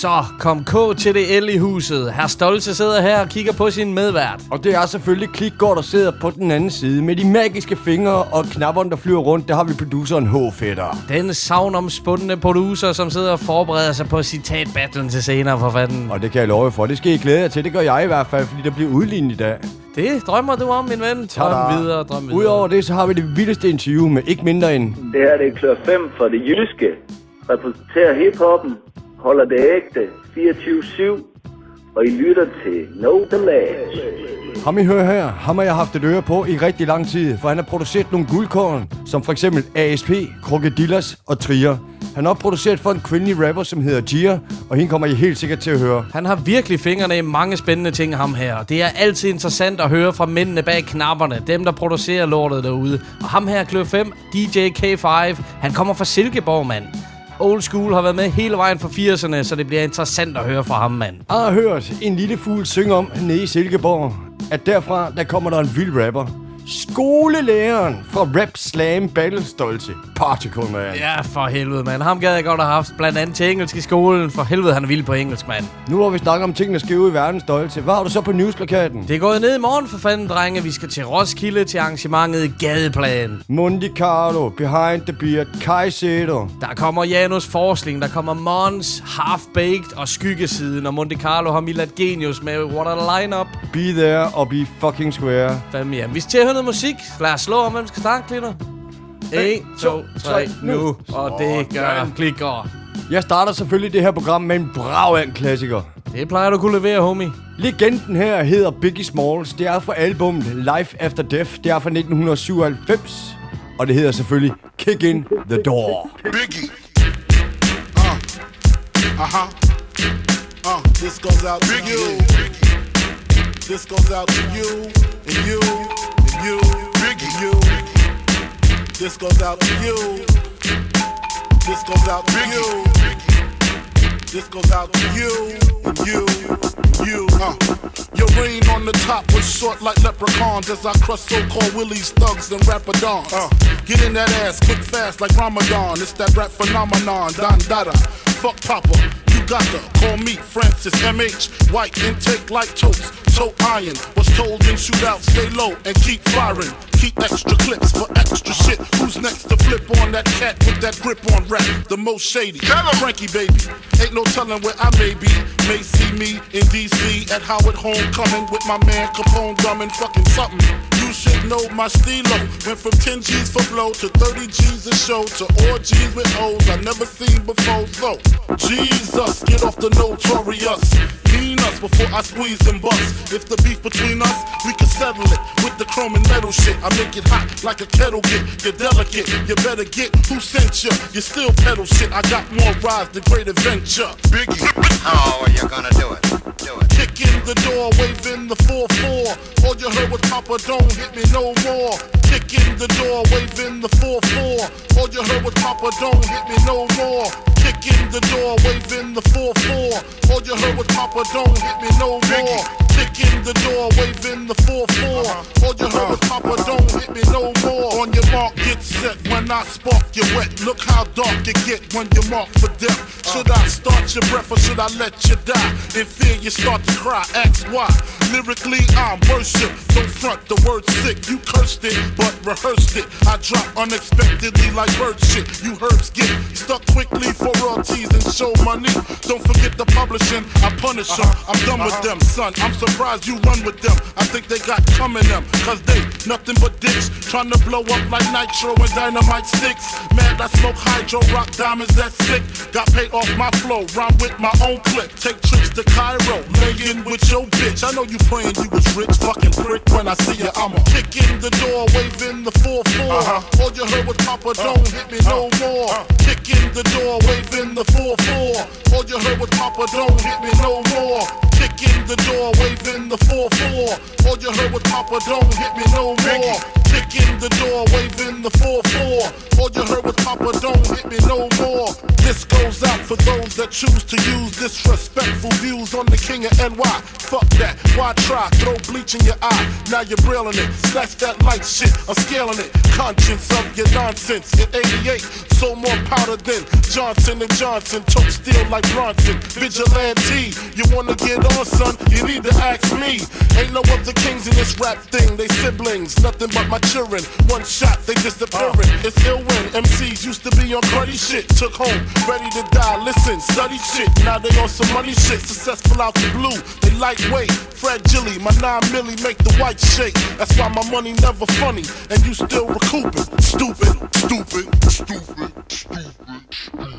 Så kom K til det el i huset. Herr Stolze sidder her og kigger på sin medvært. Og det er selvfølgelig Klikgård, der sidder på den anden side. Med de magiske fingre og knapperne, der flyver rundt, der har vi produceren H-Fætter. Den savnomspundne producer, som sidder og forbereder sig på citatbattlen til senere for fanden. Og det kan jeg love jer for. Det skal I glæde jer til. Det gør jeg i hvert fald, fordi der bliver udlignet i dag. Det drømmer du om, min ven. Drøm videre, drøm videre. Udover det, så har vi det vildeste interview med ikke mindre end... Det her det er klør 5 for det jyske. Repræsenterer hiphoppen. Holder det ægte 24-7. Og I lytter til No Lads. Ham I hører her, ham har jeg haft et øre på i rigtig lang tid, for han har produceret nogle guldkorn, som for eksempel ASP, Krokodillas og Trier. Han har også produceret for en kvindelig rapper, som hedder Gia, og hende kommer I helt sikkert til at høre. Han har virkelig fingrene i mange spændende ting, ham her. Det er altid interessant at høre fra mændene bag knapperne, dem der producerer lortet derude. Og ham her, Kløv 5, DJ K5, han kommer fra Silkeborg, mand. Old School har været med hele vejen fra 80'erne, så det bliver interessant at høre fra ham, mand. Ah, Jeg har hørt en lille fugl synge om nede i Silkeborg, at derfra, der kommer der en vild rapper. Skolelæreren fra Rap Slam Battle Stolte. Particle, man. Ja, for helvede, mand. Ham gad jeg godt have haft blandt andet til engelsk i skolen. For helvede, han er vild på engelsk, mand. Nu hvor vi snakker om ting, der sker ud i verden stolte. Hvad har du så på newsplakaten? Det er gået ned i morgen for fanden, drenge. Vi skal til Roskilde til arrangementet Gadeplan. Monte Carlo, Behind the Beard, Kai Sedo. Der kommer Janus Forsling, der kommer Mons, Half Baked og Skyggesiden. Og Monte Carlo har Milad Genius med What a Lineup. Be there og be fucking square. Fem ja. Vi skal til at høre noget musik. Lad os slå om, hvem skal starte, Klitter. 1, 2, 3, nu. Og det gør klikker. Jeg starter selvfølgelig det her program med en brav af en klassiker. Det plejer du kunne levere, homie. Legenden her hedder Biggie Smalls. Det er fra albumet Life After Death. Det er fra 1997. Og det hedder selvfølgelig Kick In The Door. Biggie. Uh. Uh-huh. Uh, this goes out to you. This goes out to you and you you Biggie. you. This goes out to you. This goes out to you. This goes out to you and you and you. Uh. Your reign on the top was short like leprechauns as I crush so-called willies, thugs, and rapadons. Uh. Get in that ass quick fast like Ramadan. It's that rap phenomenon, Don Dada. Fuck Papa, you got to call me Francis MH. White intake like toast, toe iron. Was told in shootout, stay low and keep firing. Keep extra clips for extra shit. Who's next to flip on that cat with that grip on rap? The most shady. Frankie baby. Ain't no telling where I may be. May see me in DC at Howard Homecoming with my man Capone drumming fucking something. You should know my stilo. Went from 10 G's for blow to 30 G's a show to all G's with O's I never seen before. So, Jesus, get off the notorious. Mean us before I squeeze and bust. If the beef between us, we can settle it with the chrome and metal shit. I make it hot like a kettle get. You're delicate, you better get who sent you. You still pedal shit. I got more rides than great adventure. Biggie. Oh, How are you gonna do it? Do it. Kick in the door, waving the 4-4. All you heard was Papa, don't hit me no more. Kick in the door, waving the 4-4. All you heard was Papa, don't hit me no more. Kick in the door, waving the 4-4. All you heard was Papa, don't hit me no more. Kick in the door, waving the 4-4. All you heard was Papa, don't hit me no more. On your mark, get set. When I spark you wet, look how dark it get when you mark for death. Should I start your breath or should I let you die? In fear, you start to cry. Ask why. Lyrically, I'm worship. Don't front the word sick. You cursed it, but rehearsed it. I drop unexpectedly like bird shit. You herbs get stuck quickly for royalties and show money. Don't forget the publishing. I punish them. I'm done with uh-huh. them, son. I'm surprised you run with them. I think they got coming them. Cause they nothing but dicks. Trying to blow up like nitro and dynamite sticks. Mad, I smoke hydro, rock diamonds, that's sick. Got paid off my flow, rhyme with my own clip. Take trips to Cairo, lay in with your bitch. I know you praying you was rich, fucking prick. When I see you, I'ma kick in the door, waving the 4-4. Uh-huh. All you heard was Papa, don't hit me no more. Kick in the door, waving the 4-4. All you heard was Papa, don't hit me no more. Kicking the door, waving the 4-4. All you heard was Papa, don't hit me no more. Kick in the door, waving the 4-4. All you heard was Papa, don't hit me no more. This goes out for those that choose to use disrespectful views on the king of NY. Fuck that, why try? Throw bleach in your eye, now you're brilling it. Snatch that light shit, I'm scaling it. Conscience of your nonsense. In 88, so more powder than Johnson and Johnson. Tote steel like Bronson. Vigilante, you wanna get on, son? You need to ask me. Ain't no other kings in this rap thing. They siblings, nothing but my children. One shot, they disappearing. It's ill when MCs used to be on cruddy shit. Took home, ready to die. Listen, study shit. Now they on some money shit. Successful out the blue. They lightweight, fragile. My nine milli make the white shake. That's why my money never funny. And you still recouping. Stupid, stupid, stupid, stupid.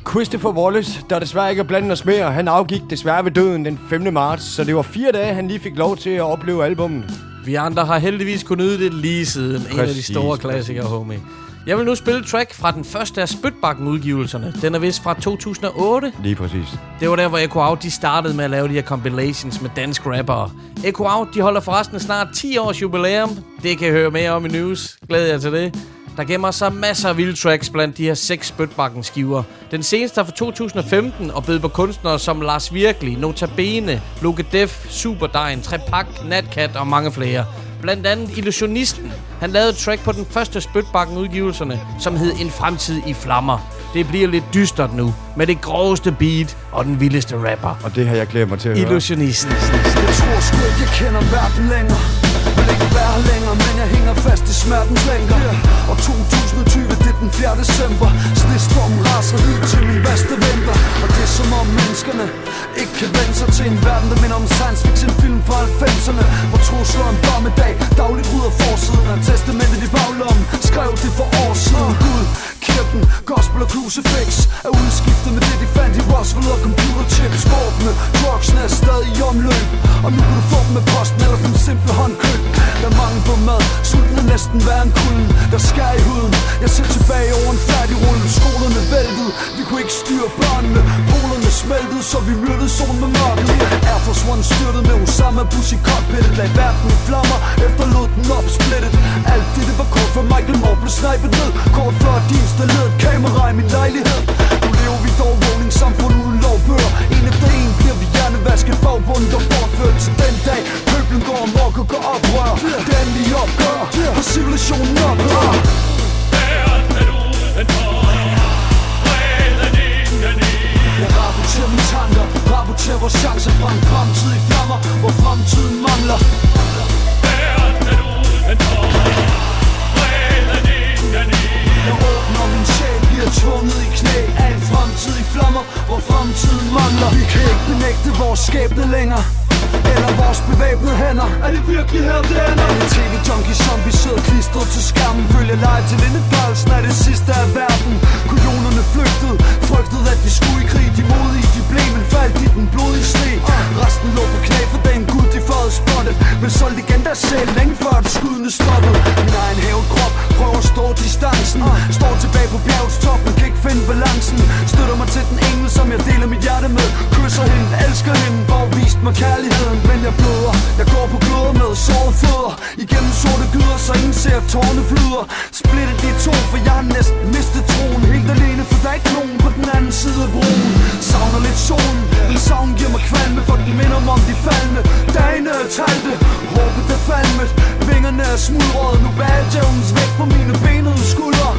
Christopher Wallace, der desværre ikke er blandt os mere, han afgik desværre ved døden den 5. marts, så det var fire dage, han lige fik lov til at opleve albummet. Vi andre har heldigvis kunnet nyde det lige siden. en af de Præcis, store klassikere, homie. Jeg vil nu spille track fra den første af Spytbakken-udgivelserne. Den er vist fra 2008. Lige præcis. Det var der, hvor Echo Out de startede med at lave de her compilations med dansk rappere. Echo Out de holder forresten snart 10 års jubilæum. Det kan I høre mere om i news. Glæder jer til det. Der gemmer sig masser af vilde tracks blandt de her seks Spytbakken skiver. Den seneste er fra 2015 og bød på kunstnere som Lars Virkelig, Notabene, Luke Def, Superdejen, Trepak, Natcat og mange flere. Blandt andet Illusionisten. Han lavede et track på den første Spytbakken udgivelserne, som hed En fremtid i flammer. Det bliver lidt dystert nu, med det groveste beat og den vildeste rapper. Og det har jeg glædet mig til at høre. Illusionisten. Jeg tror sgu ikke, jeg kender verden længere vil ikke være her længere, men jeg hænger fast i smertens lænker Og 2020, det er den 4. december. Snestormen raser ud til min værste vinter. Og det er som om menneskerne ikke kan vende sig til en verden Der minder om science fiction film fra 90'erne Hvor trusler om dommedag dagligt rydder forsiden Af testamentet i baglommen. Skrev det for år siden. Gud, kirken, gospel og crucifix. Er udskiftet med det de fandt i Roswell og computerchips. Våbne, drugsene er stadig i omløb. Og nu kan du få dem med posten eller som simple håndkøb Der er mange på mad, sulten er næsten værre end kulden Der skær i huden, jeg ser tilbage over en færdig rulle Skolerne væltede, vi kunne ikke styre børnene. Polerne smeltede, så vi myrdede solen med mørket. Air Force One styrtede med Osama Bush i cockpittet Lagde verden i flammer, efterlod den opsplittet. Alt det, det var kort for Michael Moore blev snipet ned. Kort før de installerede et kamera i min lejlighed. Nu lever vi dog vågningssamfund uden lovbøger. En efter en bliver vi hjernevasket forbundet og bortført til den dag. Pøblen går amok og går oprør Den vi opgør, og civilisationen oprør Jeg rapporterer mine tanker, rapporterer vores chancer fra en fremtid i flammer Hvor fremtiden mangler. Jeg åbner min sjæl, bliver tvunget i knæ Af en fremtid i flammer, hvor fremtiden mangler. Vi kan ikke benægte vores skæbne længere eller vores bevæbnede hænder. Er det virkelig her, det ender? Alle tv-junkies, som vi sidder klistret til skærmen? Følger live til Lindepølsen er det sidste af verden. Kujonerne flygtede, frygtede at de skulle i krig. De modige, de blev, men faldt i den blodige sne Resten lå på knæ for den gud, de fået spottet. Men solgte igen deres sjæl længe før det skuddene stoppede Min egen hævet krop prøver at stå distancen. Står tilbage på bjergets top, men kan ikke finde balancen. Støtter mig til den engel, som jeg deler mit hjerte med. Kysser hende, elsker hende, hvor vist mig kærligheden Men jeg bløder, jeg går på gløder med sårede fødder. Igennem sorte gyder, så ingen ser tårne flyder. Splittet de to, for jeg har næsten mistet troen. Helt alene, for der er ikke nogen på den anden side af broen. Savner lidt solen, men savn giver mig kvalme For den minder mig om de faldende Dagene er talte, Vingerne er smudret, nu bærer djævnens væk på mine benede skuldre.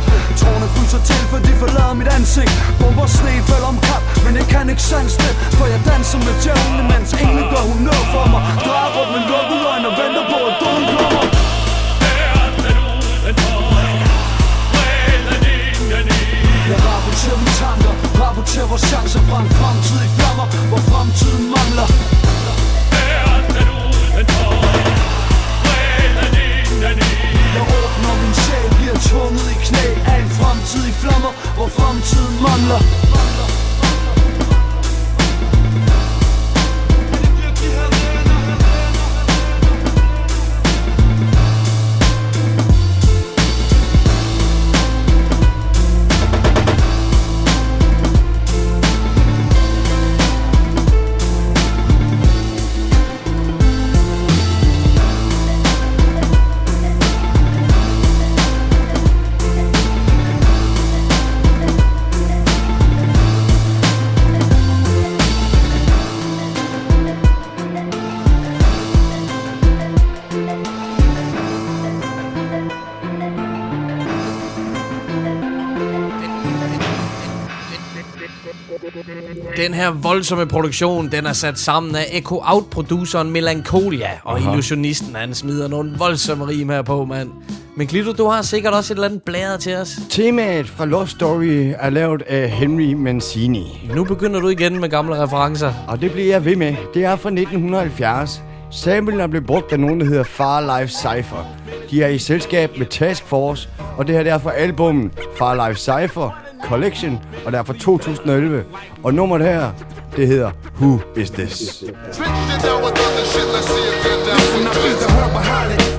Tårne fryser til, for de forlader mit ansigt. Bomber sne falder om kap, men jeg kan ikke sans det For jeg danser med djævlen, mens ingen gør hun noget for mig. Drejer rundt med lukkede øjne og venter på at døden kommer. Jeg rapporterer mine tanker, rapporterer vores chancer fra en fremtid i flammer Hvor fremtiden mangler. Jeg åbner min sjæl, bliver tvunget i knæ. Af en fremtid i flammer, hvor fremtiden mangler. Den her voldsomme produktion, den er sat sammen af Echo Out-produceren Melancholia, og Aha. illusionisten, han smider nogle voldsomme rim her på, mand. Men Glido, du har sikkert også et eller andet blæret til os. Temaet fra Lost Story er lavet af Henry Mancini. Nu begynder du igen med gamle referencer. Og det bliver jeg ved med. Det er fra 1970. Samlen er blevet brugt af nogen, der hedder Far Life Cypher. De er i selskab med Task Force, og det her er fra albummet Far Life Cypher Collection, og der er fra 2011. Og nummeret her, det hedder Who Is This?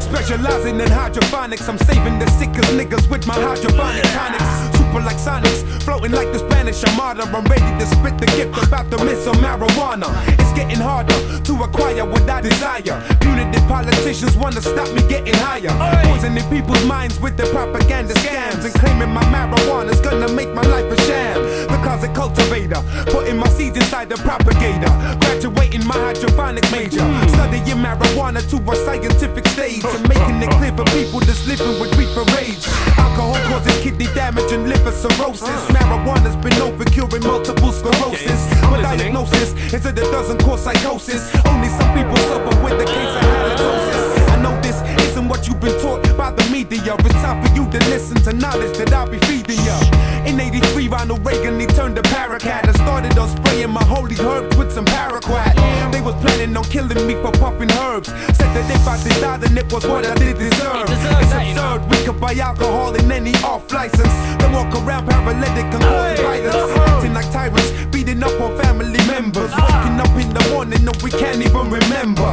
Specializing in hydroponics. I'm saving the sickest niggas with my hydroponic tonics. Like Sonics, floating like the Spanish Armada. I'm ready to spit the gift about the miss of marijuana. It's getting harder to acquire what I desire. Punitive politicians wanna stop me getting higher. Poisoning people's minds with their propaganda scams and claiming my marijuana's gonna make my life a sham. Because a cultivator, putting my seeds inside the propagator. Graduating my hydroponics major, hmm. studying marijuana to a scientific stage and making it clear for people that's living with reefer rage. Alcohol causes kidney damage and liver cirrhosis. Marijuana's been known for curing multiple sclerosis. But diagnosis is that it doesn't cause psychosis. Only some people suffer with the case isn't what you've been taught by the media. It's time for you to listen to knowledge that I'll be feeding you. In 83, Ronald Reagan, he turned to paracat and started on spraying my holy herbs with some paraquat. They was planning on killing me for puffing herbs. Said that if I did die, then it was what I did deserve. It's absurd, we could buy alcohol in any off license. Then walk around paralytic and cause violence. Acting like tyrants, beating up on family members. Waking up in the morning, no, we can't even remember.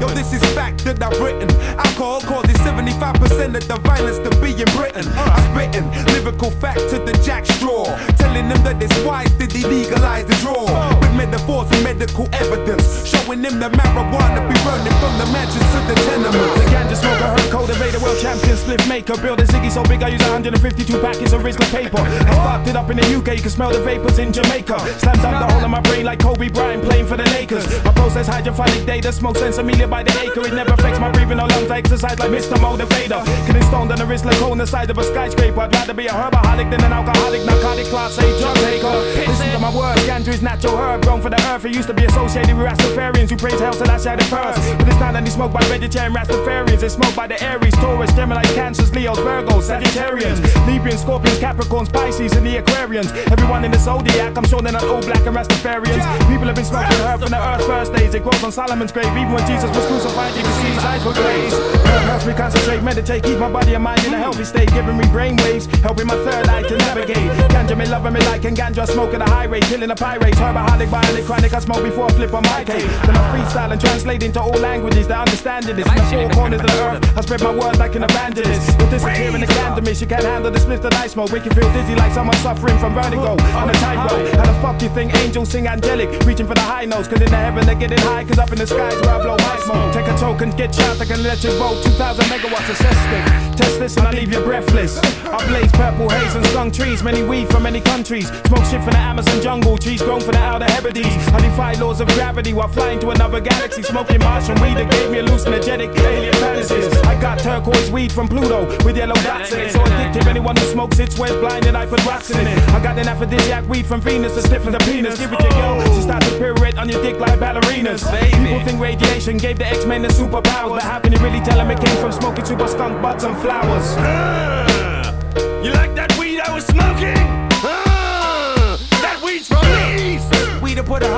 Yo, this is fact that I've written. Alcohol causes 75% of the violence to be in Britain. I'm spitting lyrical fact to the jack straw. Telling them that it's wise to legalize the draw. With metaphors and medical evidence. Showing them that marijuana be running from the mansions to the tenements. The ganja smoker, herb cultivator, world champion, split maker. Build a Ziggy so big I use 152 packets of Rizla paper. I sparked it up in the UK, you can smell the vapors in Jamaica. Slammed down the hole in my brain like Kobe Bryant playing for the Lakers. I process hydrophonic data, smoke sensimilia by the acre. It never affects my breathing or lungs. I exercise like Mr. Motivator. Getting stoned on the wrist like in the side of a skyscraper. I'd rather be a herbaholic than an alcoholic, narcotic class A drug taker. Listen to my words, is natural herb grown for the earth. It used to be associated with Rastafarians who praise hell till I share the first. But it's not only smoked by vegetarian Rastafarians, it's smoked by the Aries, Taurus, Gemini, Cancers, Leos, Virgos, Sagittarians, Libyans, Scorpions, Capricorns, Pisces, and the Aquarians. Everyone in the zodiac, I'm sure they're not all black and Rastafarians. People have been smoking herb from the earth first days. It grows on Solomon's grave. Even when Jesus was crucified, you can see his eyes were glazed. Helps me concentrate, meditate, keep my body and mind in a healthy state, giving me brain waves, helping my third eye to navigate. Ganja me loving me like and ganja smoke at a high rate, killing a pirate. Herbaholic, violent, chronic, I smoke before I flip on my cake. Then I freestyle and translate into all languages that understand it. In the four corners of the earth. I spread my word like an evangelist. You're disappearing the candlemas, you can't handle the split that I smoke. Make you feel dizzy like someone suffering from vertigo on a tightrope. How the fuck you think angels sing angelic, reaching for the high notes? Cause in the heaven they're getting high, cause up in the skies where I blow my smoke. Take a token, get shots, I can let you vote. 2000 megawatts of cystic. Test this and I leave you breathless. I blaze purple haze and skunk trees, many weed from many countries. Smoke shit from the Amazon jungle, trees grown for the outer Hebrides. I defy laws of gravity while flying to another galaxy. Smoking Martian weed that gave me hallucinogenic alien fantasies. I got turquoise weed from Pluto with yellow dots in it. So addictive, anyone who smokes it swears blinded. I put rocks in it. I got an aphrodisiac weed from Venus that stiffens the penis. Give it to your girl, she starts to pirouette on your dick like ballerinas. People think radiation gave the X-Men the superpowers, but how can you really tell them it came from smoking super skunk butts and flowers? You like that weed I was smoking? Uh, that weed's from the east. We to put a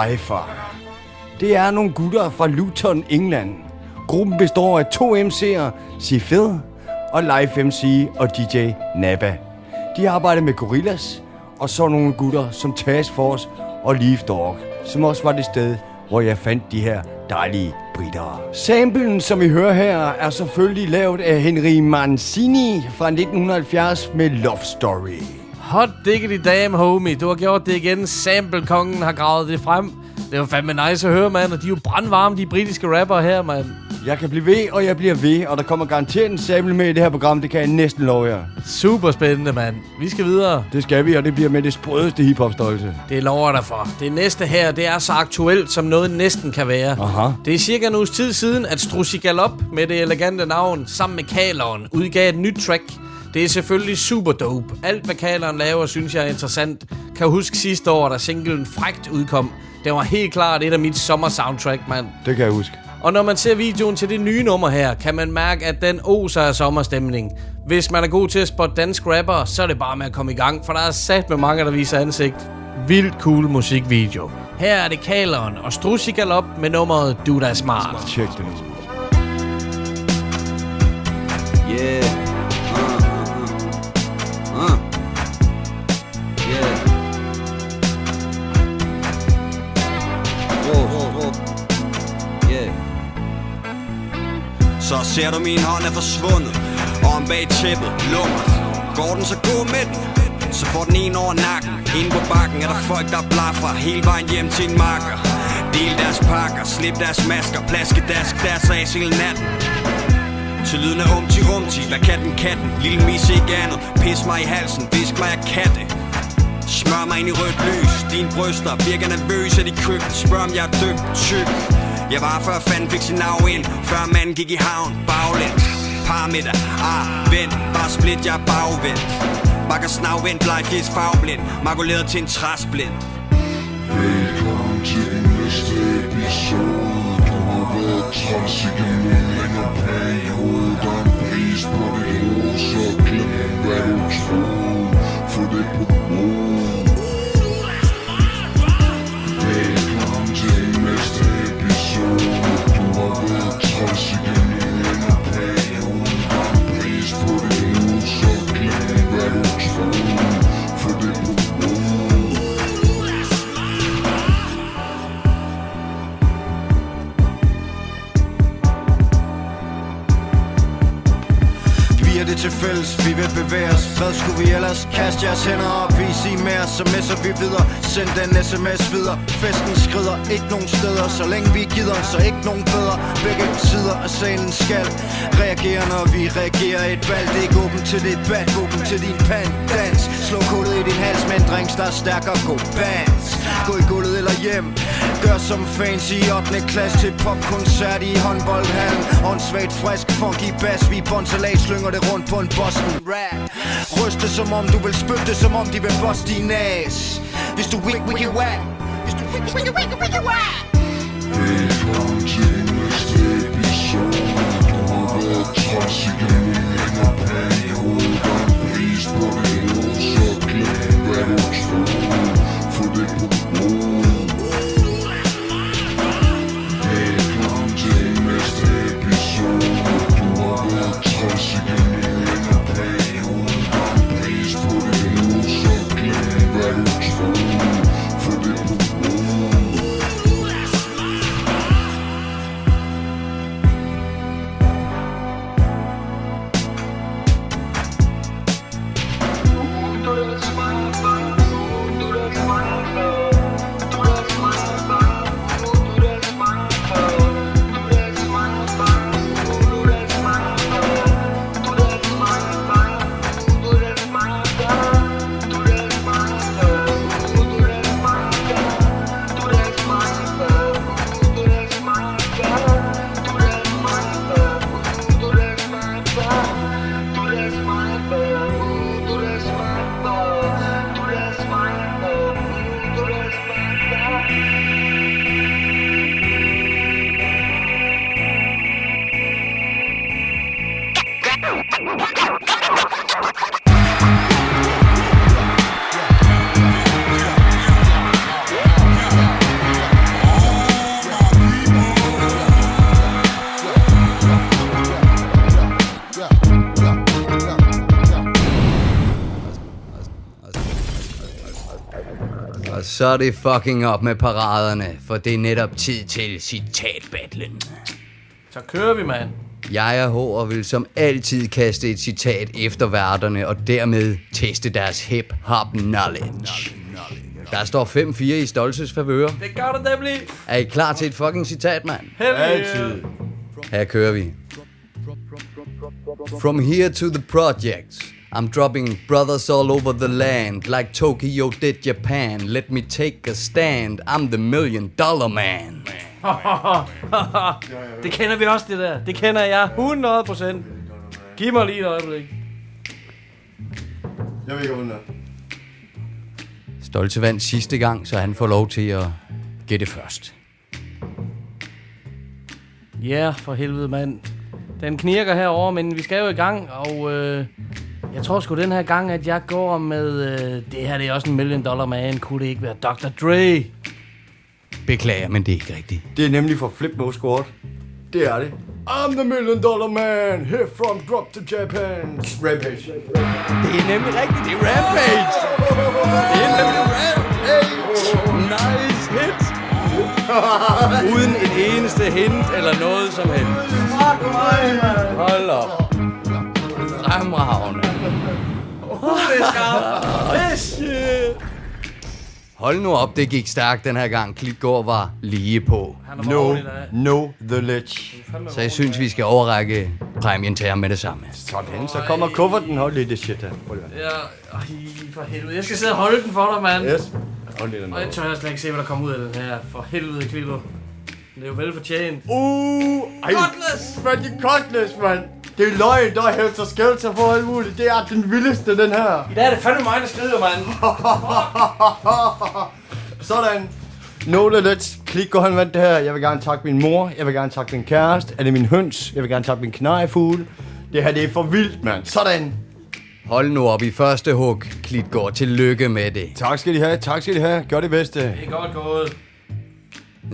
Cypher. Det er nogle gutter fra Luton, England. Gruppen består af to MC'er, Sifed og Live MC og DJ Naba. De arbejder med Gorillas, og så nogle gutter som Task Force og Leaf Dog, som også var det sted, hvor jeg fandt de her dejlige britter. Samplen, som I hører her, er selvfølgelig lavet af Henry Mancini fra 1970 med Love Story. Hot diggity damn, homie. Du har gjort det igen. Sample-kongen har gravet det frem. Det var fandme nice at høre, mand. Og de er jo brandvarme, de britiske rapper her, mand. Jeg kan blive ved, og jeg bliver ved, og der kommer garanteret en sample med i det her program, det kan jeg næsten love jer. Super spændende, mand. Vi skal videre. Det skal vi, og det bliver med det sprødeste hiphop-størrelse. Det lover dig for. Det næste her, det er så aktuelt, som noget næsten kan være. Aha. Det er cirka en uges tid siden, at Strussi Galop med det elegante navn, sammen med Kaleren, udgav et nyt track. Det er selvfølgelig super dope. Alt, hvad Kaleren laver, synes jeg er interessant. Kan huske sidste år, da singlen Frægt udkom. Det var helt klart et af mit sommer-soundtrack, mand. Det kan jeg huske. Og når man ser videoen til det nye nummer her, kan man mærke, at den oser af sommerstemning. Hvis man er god til at spotte dansk rapper, så er det bare med at komme i gang, for der er sat med mange, der viser ansigt. Vildt cool musikvideo. Her er det Kaleren og Strussi Galop med nummeret Du da smart. Tjek det nu. Yeah. Så ser du min hånd er forsvundet Og om bag tæppet lummer. Går den så god med den Så får den en over nakken. Inde på bakken er der folk der blaffer Hele vejen hjem til en marker Del deres pakker, slip deres masker Plaske dask deres as hele natten. Til lyden af umti rumti, hvad kan den katten? Lille mis ikke andet, pis mig i halsen, visk mig af katte Smør mig ind i rødt lys, dine bryster virker nervøs af de køkken Spørg om jeg er dybt tyk. Jeg var før fanden fik sin navn ind, før manden gik i havn. Baglæns, parmiddag, ah, vent, bare split, jeg er bagvendt. Bakker snavvendt, blegfisk farveblind, makuleret til en træsblind. Velkommen til den næste episode. Du har været træls igen en længere periode. Der er en pris på dit hoved Så glem hvad du troede. Få det på Kast jeres hænder op, vis I mere Så messer vi videre, send den sms videre. Festen skrider, ikke nogen steder. Så længe vi gider, så ikke nogen bedre Begge sider af salen skal Reagere når vi reagerer. Et valg, det er ikke åben til det bad Åben til din pandans Slå kullet i din hals med en drinks, der er stærkere. God bands. Gå i gulvet eller hjem. Gør som fans i 8. klasse til popkoncert i håndboldhallen. Åndssvagt frisk, funky bass. Vi båndsalat slynger det rundt på en Boston. Rap. Ryste som om du vil spytte som om de vil bosse din ass. Hvis du wiki wiki whack Hvis du wiki wiki wiki wiki whack Velkommen til næste episode Du har været træls igennem en længere periode Der er en pris på det så er det fucking op med paraderne, for det er netop tid til citatbattlen. Så kører vi, mand. Jeg er H og vil som altid kaste et citat efter værterne og dermed teste deres hip-hop knowledge. Der står 5-4 i Stolses favør. Det gør det nemlig. Er I klar til et fucking citat, mand? Heldig. Her kører vi. From here to the projects, I'm dropping brothers all over the land, like Tokyo did Japan. Let me take a stand, I'm the million dollar man. det kender vi også, det der. Det kender jeg 100 procent. Giv mig lige et øjeblik. Jeg ved ikke, om Stolte vandt sidste gang, så han får lov til at gætte først. Ja, yeah, for helvede, mand. Den knirker herover, men vi skal jo i gang, og øh, jeg tror sgu den her gang, at jeg går med... Øh, det her det er også en million dollar man. Kunne det ikke være Dr. Dre? Beklager, men det er ikke rigtigt. Det er nemlig for Flip Mo Squad. Det er det. I'm the million dollar man, here from drop to Japan. Rampage. Det er nemlig rigtigt, det er Rampage. Det er nemlig Rampage. Nice hit. Uden et eneste hint eller noget som helst. Hold op. Fremragende. Det er skarpt. Hold nu op, det gik stærkt den her gang. Klitgaard var lige på. No, no the ledge. Så jeg synes, vi skal overrække præmien til ham med det samme. Sådan, så kommer kufferten. Hold lige det shit her. Ja, ej, for helvede. Jeg skal sidde og holde den for dig, mand. Yes. Hold lige den. Og jeg tør jeg slet ikke se, hvad der kommer ud af den her. For helvede, Kvillo. Det er jo velfortjent. Uh, ej. Cutlass! De cutlass, mand? Det er løgn, der er helter skelter for alt muligt. Det er den vildeste, den her. I dag er det fandme mig, der skrider, mand. Sådan. No the let's. Klik går han vandt det her. Jeg vil gerne takke min mor. Jeg vil gerne takke min kæreste. Er det min høns? Jeg vil gerne takke min knejfugle. Det her, det er for vildt, mand. Sådan. Hold nu op i første hug, Klitgaard. Tillykke med det. Tak skal de have. Tak skal de have. Gør det bedste. Det er godt gået.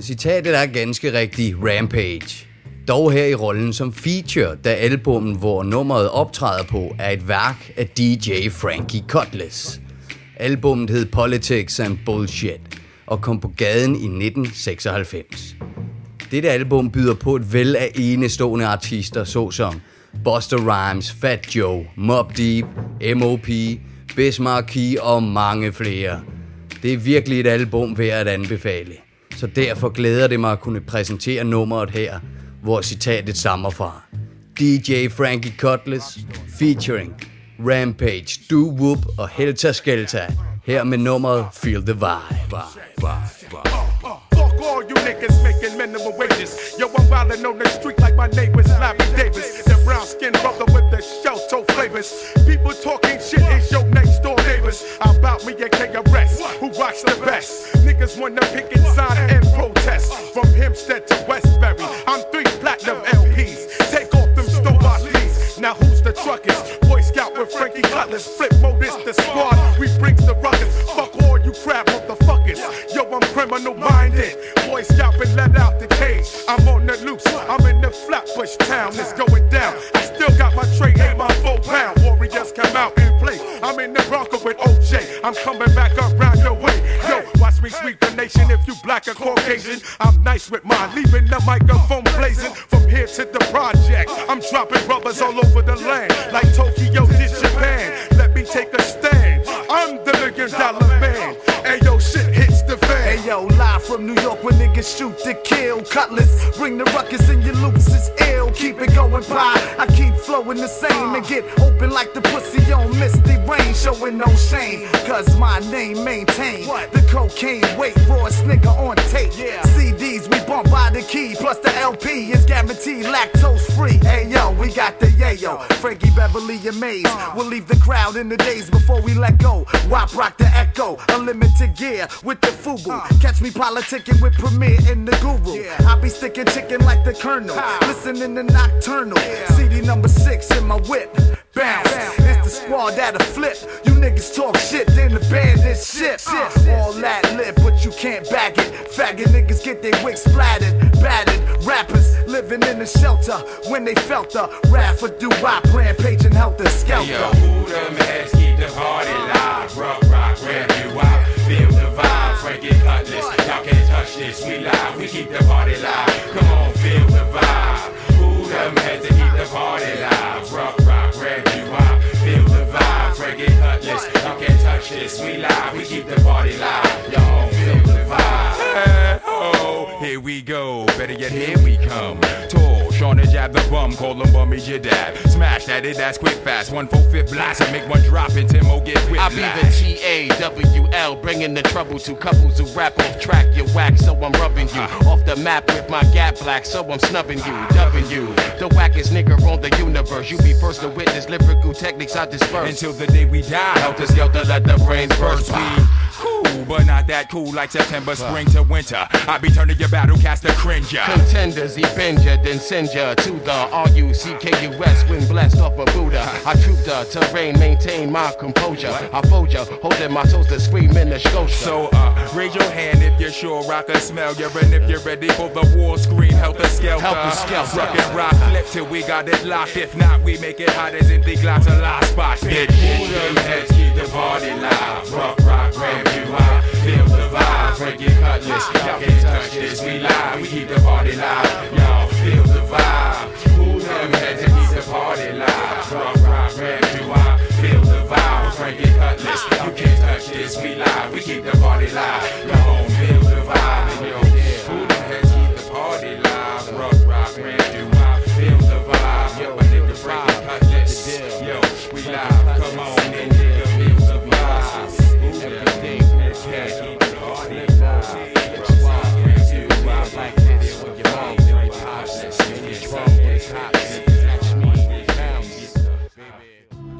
Citatet er ganske rigtigt Rampage. Dog her i rollen som feature, da albummet, hvor nummeret optræder på, er et værk af DJ Frankie Cutlass. Albummet hed Politics and Bullshit og kom på gaden i 1996. Dette album byder på et væld af enestående artister såsom Buster Rhymes, Fat Joe, Mob Deep, M.O.P., Bismarcky og mange flere. Det er virkelig et album værd at anbefale. Så derfor glæder det mig at kunne præsentere nummeret her, hvor citatet stammer fra. DJ Frankie Cutlass featuring Rampage, Do Whoop og Helta Skelta. Her med nummeret Feel the Vibe. Fuck all you niggas making minimum wages. Yo, I'm wildin' on the street like my neighbors, Larry Davis. The brown skin brother with the shell toe flavors. People talking shit is your door. About me and KRS, who rocks the best. Niggas wanna pick inside and protest. From Hempstead to Westbury, I'm three platinum LPs. Take off them store please. Now who's the truckers? Boy Scout with Frankie Cutlass, flip mode the squad. We brings the ruckus. Fuck all you crap motherfuckers. Yo, I'm criminal minded. Boy Scout been let out the cage. I'm on the loose. I'm in the Flatbush town. It's going down. I still got my tray and my four pound. Warriors come out and play. I'm in the Bronco with OJ. I'm coming back around your way. Yo, watch me sweep the nation. If you black or Caucasian, I'm nice with mine. Leaving the microphone blazing from here to the project. I'm dropping brothers all over the land like Tokyo did Japan. Let me take a stand. I'm the million dollar man. From New York where niggas shoot to kill. Cutlass, bring the ruckus and your loops is ill. Keep it going by. I keep flowing the same and get open like the pussy on misty rain. Showing no shame, cause my name maintain the cocaine weight. Rawest nigga on tape. Yeah. CDs we bump by the key, plus the LP is guaranteed lactose free. Hey yo, we got the yayo. Frankie Beverly amazed. Maze. We'll leave the crowd in the days before we let go. Wop rock the echo, unlimited gear with the fubu. Uh. Catch me politicking with Premier and the Guru. I be sticking chicken like the Colonel. Listening to Nocturnal. CD number six in my whip. Bounce. It's the squad that'll flip. You niggas talk shit, then the band is shit. Uh. All that lit, but you can't back it. Faggot niggas get their wigs splattered, battered. Rappers living in the shelter when they felt the wrath of do wop rampage and helter skelter. Yo, who them heads keep the party live? Rock, rock, ramp you out. Feel the vibe, Frank is heartless. Y'all can't touch this, we live, we keep the party live. Come on, feel the vibe. Who them had to keep the party live? Rock, rock, red, you are. Feel the vibe, Frankie Cutlass. Y'all can't touch this, we live, we keep the party live. Y'all feel the vibe. Hey, oh, here we go. Better yet, here we come. Tall, Sean and jab the bum, call him bummy your dad. Smash that it, that's quick fast. One four fifth blast and make one drop and Timo get whipped. I be the T A W L, bringing the trouble to couples who rap off track. You whack, so I'm rubbing you uh-huh. off the map with my gap black, so I'm snubbing you. W, the wackest nigga on the universe. You be first to witness lyrical techniques I disperse. Until the day we die, helter skelter, let the brains burst. We cool, but not that cool like September, spring to winter. I be turning your battle cast a cringer. Contenders, he bend ya, then send ya to the R-U-C-K-U-S when blessed off a Buddha. I troop the terrain, maintain my composure. I fold ya, holding my toes to scream in the Scotia. So, uh, raise your hand if you're sure I can smell you. And if you're ready for the war scream, helter Help Helter skelter. Rock and rock, flip till we got it locked. If not, we make it hot as the glass of last spot. Bitch, them heads keep the party live? Rock, rock, high. Feel the vibe, Frankie Cutlass. Y'all can't touch this, we live. We keep the party live.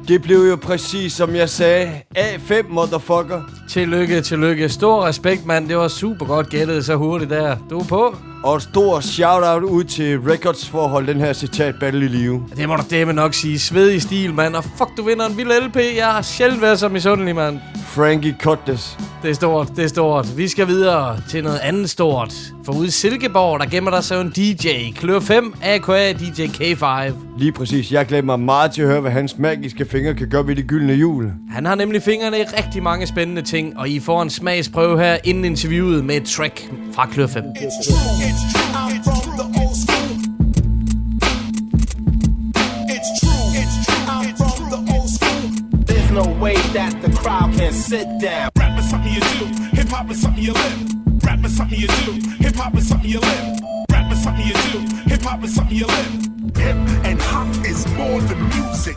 Det blev jo præcis som jeg sagde. A5, motherfucker. Tillykke, tillykke. Stor respekt, mand. Det var super godt gættet så hurtigt der. Du er på. Og et stort shout-out ud til Records for at holde den her citat battle i live. Det må du demme nok sige. Svedig stil, mand. Og fuck, du vinder en vild LP. Jeg har sjældent været så misundelig, mand. Frankie Cutlass. Det er stort, det er stort. Vi skal videre til noget andet stort. For ude i Silkeborg, der gemmer der sig en DJ. Klør 5, AKA DJ K5. Lige præcis. Jeg glæder mig meget til at høre, hvad hans magiske fingre kan gøre ved det gyldne hjul. Han har nemlig fingrene i rigtig mange spændende ting, og I får en smagsprøve her inden interviewet med et track fra Klør 5. It's true, it's true. I'm from the old school. It's true, it's true. I'm from the old school. There's no way that the crowd can sit down. Rap is something you do, hip hop is something you live. Rap is something you do, hip hop is something you live. Rap is something you do, hip hop is something you live. Hip and hop is more than music.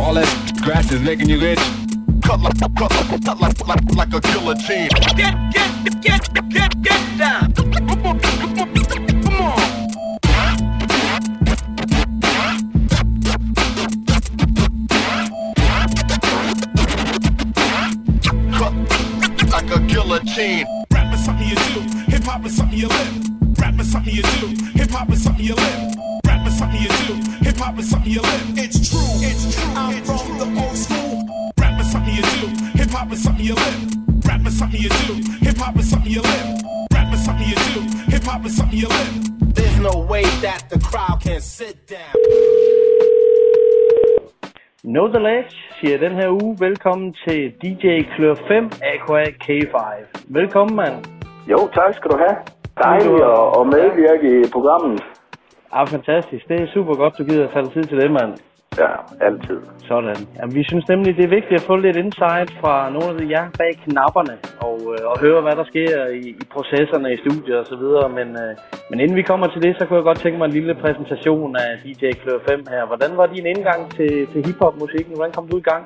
All that grass is making you itch. Cut like, cut cut like, like, like a guillotine. Get, get, get, get, get down. Come on. Cut like a guillotine. Know the Ledge siger den her uge velkommen til DJ Klør 5, aka K5. Velkommen, mand. Jo, tak skal du have. Dejligt at, at medvirke i programmet. Ah, fantastisk. Det er super godt, du gider at tage tid til det, mand. Ja, altid. Sådan. Jamen, vi synes nemlig, det er vigtigt at få lidt insight fra nogle af jer bag knapperne, og, øh, og høre, hvad der sker i, i processerne i studiet og så videre. Men, øh, men inden vi kommer til det, så kunne jeg godt tænke mig en lille præsentation af DJ Klør 5 her. Hvordan var din indgang til, til hiphop-musikken? Hvordan kom du i gang?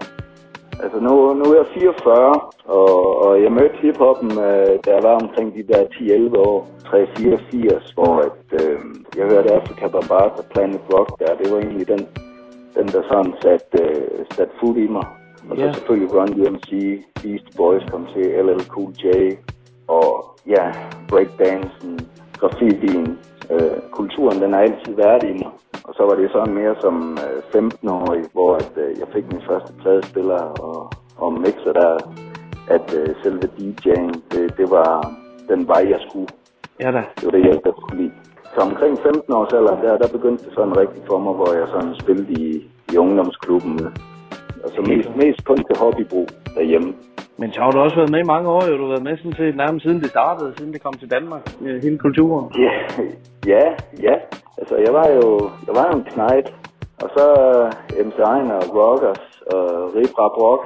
Altså nu, nu er jeg 44, og, og jeg mødte hiphoppen, øh, da jeg var omkring de der 10-11 år, 3-84, hvor at, øh, jeg hørte Afrika Barbara og Planet Rock der. Det var egentlig den, den der sådan satte øh, sat fod i mig. Og så Ja. selvfølgelig Run DMC, Beast Boys kom til, LL Cool J, og ja, breakdancen, graffitien, øh, kulturen, den har altid været i mig. Og så var det sådan mere som øh, 15-årig, hvor at, øh, jeg fik min første pladespiller og, og mixer der, at øh, selve DJ'en, det, det var den vej, jeg skulle. Ja da. Det var det, jeg godt kunne lide. Så omkring 15 års alder, der, der begyndte det sådan rigtigt for mig, hvor jeg sådan spillede i, i ungdomsklubben. Og så mest, mest kun til hobbybrug. derhjemme. Men så har du også været med i mange år, jo. Du har været med sådan til nærmest siden det startede, siden det kom til Danmark. øh, Hele kulturen. Ja, ja, ja. Altså, jeg var jo, jeg var jo en knejt. Og så uh, MC Ejner og Rockers og Rip Rap Rock.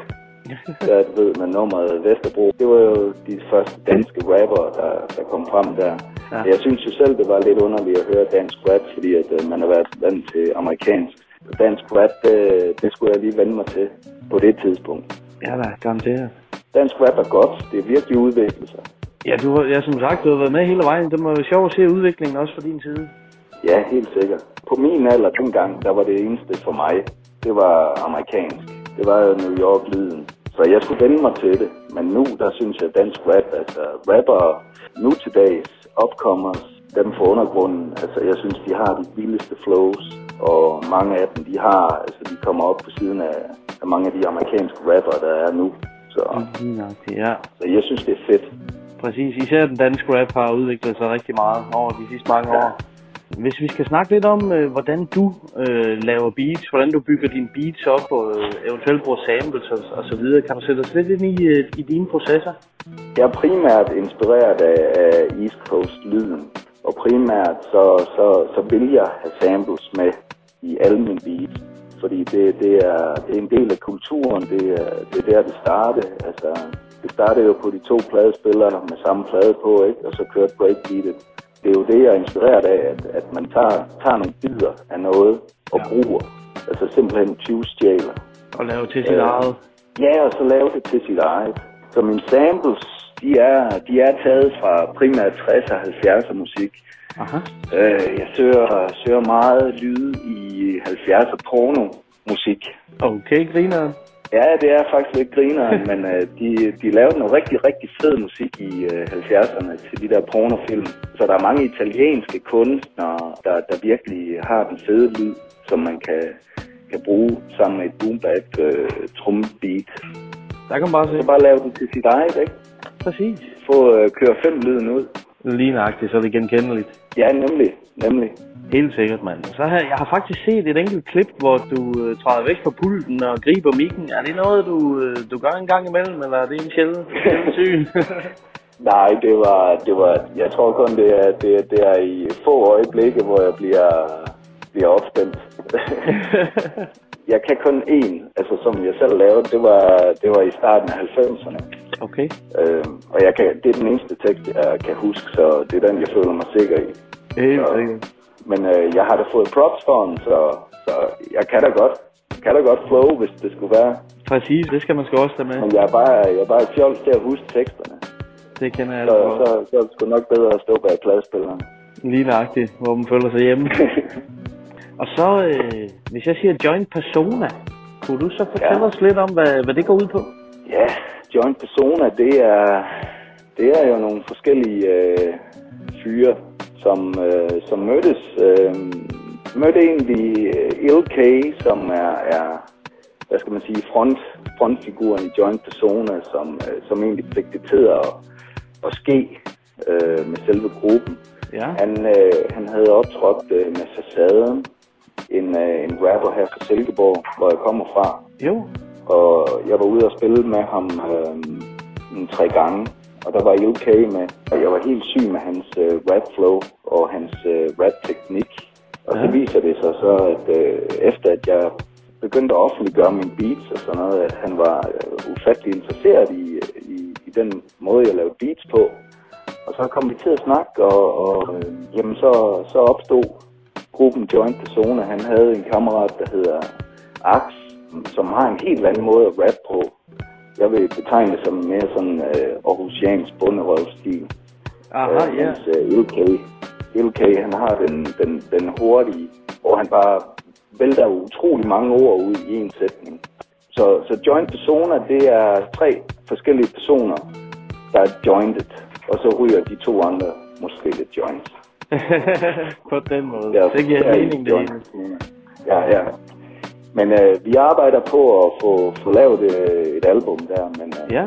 der ved med nummeret Vesterbro. Det var jo de første danske rapper, der, der kom frem der. Ja. Jeg synes jo selv, det var lidt underligt at høre dansk rap, fordi at, uh, man har været vant til amerikansk. Så dansk rap, det, det skulle jeg lige vende mig til på det tidspunkt. Ja, da, garanteret. Dansk rap er godt. Det er virkelig udviklet sig. Ja, du, har- ja, som sagt, du har været med hele vejen. Det må være sjovt at se udviklingen også fra din side. Ja, helt sikkert. På min alder dengang, der var det eneste for mig, det var amerikansk. Det var New York-lyden. Så jeg skulle vende mig til det. Men nu, der synes jeg, dansk rap, altså rapper nu til dags, upcomers, dem fra undergrunden, altså jeg synes, de har de vildeste flows. Og mange af dem, de har, altså de kommer op på siden af, af mange af de amerikanske rapper, der er nu. Så, ja. så jeg synes, det er fedt. Præcis. Især den danske rap har udviklet sig rigtig meget over de sidste mange år. Hvis vi skal snakke lidt om, øh, hvordan du øh, laver beats, hvordan du bygger dine beats op, og øh, eventuelt bruger samples og, og så videre, kan du sætte os lidt ind i, øh, i dine processer? Jeg er primært inspireret af, af East Coast-lyden, og primært så, så, så vil jeg have samples med i alle mine beats, fordi det, det, er, det er en del af kulturen, det er, det er der, det startede. Altså, det startede jo på de to pladespillere med samme plade på, ikke? og så kørte breakbeatet. Det er jo det, jeg er inspireret af, at, at man tager, tager nogle bidder af noget og bruger. Altså simpelthen 20 stjæler. Og lave til sit Øh, eget. Ja, og så lave det til sit eget. Så mine samples, de er, de er taget fra primært 60'er og 70'er musik. Aha. Øh, jeg søger, søger meget lyde i 70'er porno musik. Okay, grineren. Ja, det er faktisk lidt grineren, men øh, de, de lavede noget rigtig, rigtig fed musik i øh, 70'erne til de der pornofilm. Så der er mange italienske kunstnere, der, der virkelig har den fede lyd, som man kan, kan bruge sammen med et boom bap øh, trumbeat. Der kan man bare se. Så bare lave det til sit eget, ikke? Præcis. Få øh, køre fem lyden ud. Lige nøjagtigt, så er det genkendeligt. Ja, nemlig, nemlig. Helt sikkert, mand. Så har, jeg har faktisk set et enkelt klip, hvor du øh, træder væk fra pulten og griber mikken. Er det noget, du, øh, du gør en gang imellem, eller er det en sjælden, sjælden syn? Nej, det var, det var, jeg tror kun, det er, det, er- det er i få øjeblikke, hvor jeg bliver, bliver opstemt. jeg kan kun én, altså som jeg selv lavede, det var, det var i starten af 90'erne. Okay. Øh, og jeg kan, det er den eneste tekst, jeg kan huske, så det er den, jeg føler mig sikker i. Helt Så-. Men øh, jeg har da fået props for den, så, så jeg kan da godt, kan da godt flow, hvis det skulle være. Præcis, det skal man sgu også tage med. Men jeg er bare, jeg er bare fjols til at huske teksterne. Det kender jeg Så, altså så, godt. så er det sgu nok bedre at stå bag pladespilleren. Lige nøjagtigt, hvor man føler sig hjemme. og så, øh, hvis jeg siger joint persona, kunne du så fortælle Ja. os lidt om, hvad, hvad det går ud på? Ja, joint persona, det er, det er jo nogle forskellige øh, fyre, som, øh, som mødtes. Øh, mødte egentlig øh, LK, som er, er hvad skal man sige, front, frontfiguren i joint persona, som, øh, som egentlig fik det til at, at ske øh, med selve gruppen. Ja. Han, øh, han havde optrådt øh, med Facaden, en, øh, en rapper her fra Silkeborg, hvor jeg kommer fra. Jo. Og jeg var ude og spille med ham øh, en tre gange, og der var UK med. Og jeg var helt syg med hans øh, rap flow og hans øh, rap teknik. Og så Ja. viser det sig så, at øh, efter at jeg begyndte at offentliggøre mine beats og sådan noget, at han var øh, ufattelig interesseret i, i, i den måde, jeg lavede beats på. Og så kom vi til at snakke, og, og øh, jamen så, så opstod gruppen Joint Persona. Han havde en kammerat, der hedder Ax, som har en helt anden måde at rap på. Jeg vil betegne det som mere sådan øh, Aarhusiansk bunderøvstil. Aha, øh, ja. Mens øh, LK, LK, han har den, den, den hurtige, hvor han bare vælter utrolig mange ord ud i en sætning. Så, så joint persona, det er tre forskellige personer, der er jointed, og så ryger de to andre måske lidt joints. på den måde. Ja, det giver er mening, det hele. Ja, ja. Men øh, vi arbejder på at få, få lavet øh, et album der, men øh, Ja.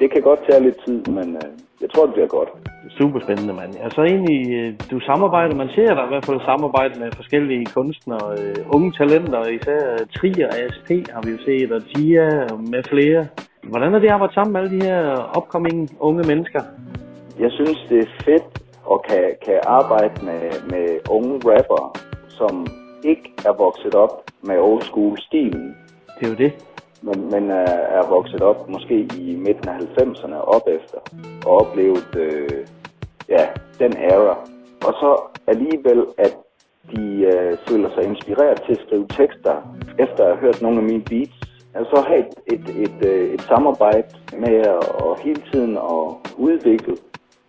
det kan godt tage lidt tid, men øh, jeg tror, det bliver godt. Super spændende, mand. Og så egentlig, øh, du samarbejder, man ser dig i hvert fald samarbejde med forskellige kunstnere, øh, unge talenter, især øh, Trier, ASP har vi jo set, og Gia med flere. Hvordan er det at arbejde sammen med alle de her upcoming unge mennesker? Jeg synes, det er fedt at kan, kan arbejde med, med unge rappere, som ikke er vokset op med old school stilen. Det er jo det. Men, men er, er vokset op måske i midten af 90'erne op efter, og oplevet øh, ja, den era. Og så alligevel, at de øh, føler sig inspireret til at skrive tekster, efter at have hørt nogle af mine beats. Altså have et, et, et, øh, et samarbejde med at og hele tiden at udvikle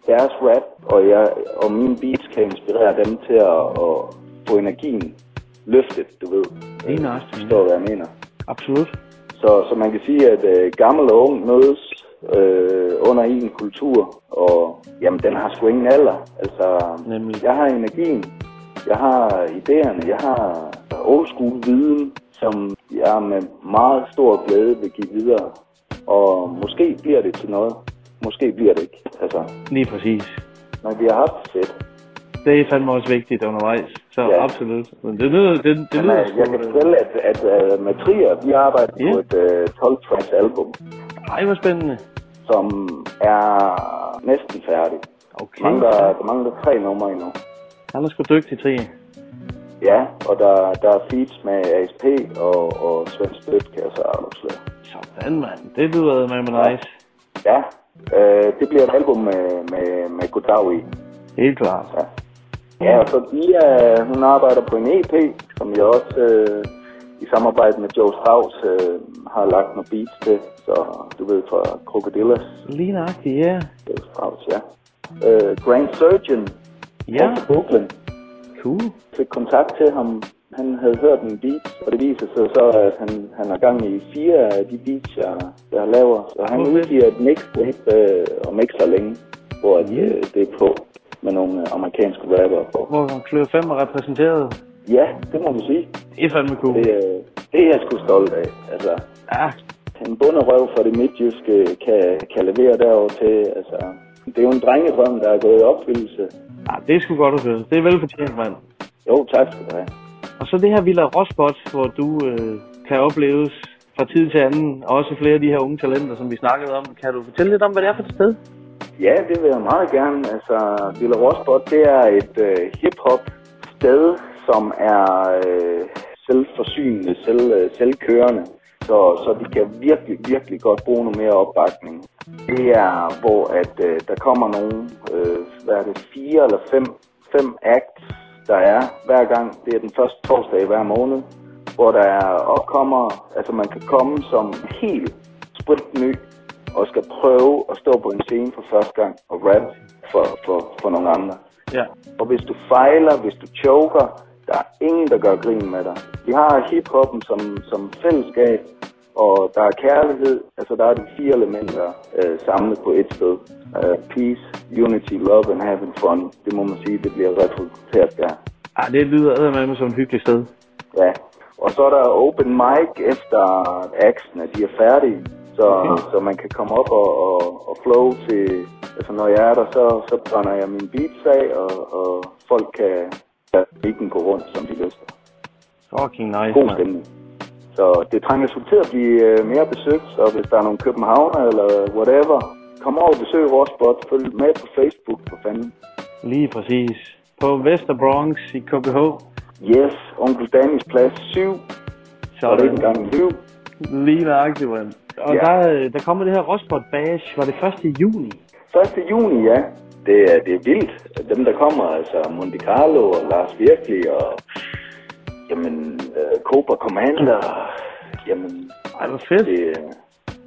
deres rap, og, jeg, og mine beats kan inspirere dem til at, at få energien løftet, du ved. Lige nøjagtigt. Forstår, hvad jeg mener. Absolut. Så, så man kan sige, at øh, gammel og ung mødes øh, under en kultur, og jamen, den har sgu ingen alder. Altså, Nemlig. jeg har energien, jeg har idéerne, jeg har old school viden, som jeg med meget stor glæde vil give videre. Og måske bliver det til noget, måske bliver det ikke. Altså, Lige præcis. men vi har haft det fedt. Det er fandme også vigtigt undervejs. Så Ja. absolut. Men det lyder, det, det Men, lyder øh, sgu, jeg kan øh, fortælle, at, at uh, Matria, vi arbejder Ja. på et uh, 12-tracks album, Ej, hvor spændende. som er næsten færdig. Okay. Der mangler, der mangler tre numre endnu. Han er sgu dygtig til. Ja, og der, der er feats med ASP og, og Svend Støt, kan jeg så afsløre. Sådan, mand. Det lyder med mig nice. Ja, øh, det bliver et album med, med, med Goddag i. Helt klart. Ja. Ja, og så Dia, hun arbejder på en EP, som jeg også øh, i samarbejde med Joe Strauss øh, har lagt nogle beats til. Så du ved fra Crocodillas, Lige nøjagtigt, ja. Joe Strauss, ja. Øh, Grand Surgeon, Ja. fra Brooklyn. Cool. Fik kontakt til ham. Han havde hørt en beat, og det viser sig så, at han, han har gang i fire af de beats, jeg, jeg laver. Så han Okay. udgiver et mixtape øh, om ikke så længe, hvor at, øh, det er på med nogle øh, amerikanske rapper på. Hvor Klør 5 er repræsenteret. Ja, det må man sige. Det er fandme cool. Det, øh, det er jeg sgu stolt af. Altså, ja. en bunderøv fra det midtjyske kan, kan levere derover til. Altså, det er jo en drengedrøm, der er gået i opfyldelse. Ja, det er sgu godt at høre. Det er velfortjent, mand. Jo, tak skal du have. Og så det her Villa Rospot, hvor du øh, kan opleves fra tid til anden, og også flere af de her unge talenter, som vi snakkede om. Kan du fortælle lidt om, hvad det er for et sted? Ja, det vil jeg meget gerne. Altså, Villa Rosbot, det er et øh, hip-hop sted, som er øh, selvforsynende, selv, øh, selvkørende. Så, så de kan virkelig, virkelig godt bruge noget mere opbakning. Det er, hvor at øh, der kommer nogle, øh, hvad er det, fire eller fem, fem acts, der er hver gang. Det er den første torsdag i hver måned, hvor der er opkommer, altså man kan komme som helt spritny og skal prøve at stå på en scene for første gang og rap for, for, for nogle andre. Ja. Og hvis du fejler, hvis du choker, der er ingen, der gør grin med dig. Vi har hiphoppen som, som fællesskab, og der er kærlighed, altså der er de fire elementer øh, samlet på et sted. Uh, peace, unity, love and having fun. Det må man sige, det bliver reflekteret der. Ja, det lyder med som et hyggeligt sted. Ja, og så er der open mic efter actsene, de er færdige. Så, okay. så man kan komme op og, og, og flow til, altså når jeg er der, så, så brænder jeg min beats af, og, og folk kan lade gå rundt, som de lyster. Fucking nice, God stemning. Så det trænger sgu til at blive øh, mere besøgt, så hvis der er nogle københavner eller whatever, kom over og besøg vores spot. Følg med på Facebook, for fanden. Lige præcis. På Vester Bronx i KBH. Yes, onkel Danis plads 7. Så er det ikke engang 7. Lige nøjagtigt, mand. Og Ja. der, øh, der kommer det her Rospot Bash. Var det 1. juni? 1. juni, ja. Det er, det er vildt. Dem, der kommer, altså Monte Carlo og Lars Virkelig og jamen, uh, Cobra Commander. Jamen, Ej, hvor fedt. Det,